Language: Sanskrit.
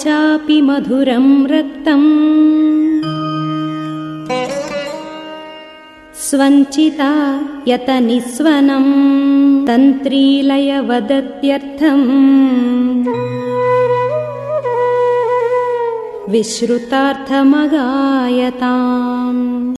चापि मधुरम् रक्तम्। स्वञ्चिता यत निस्वनम् तन्त्रीलय वदत्यर्थम् विश्रुतार्थमगायताम्।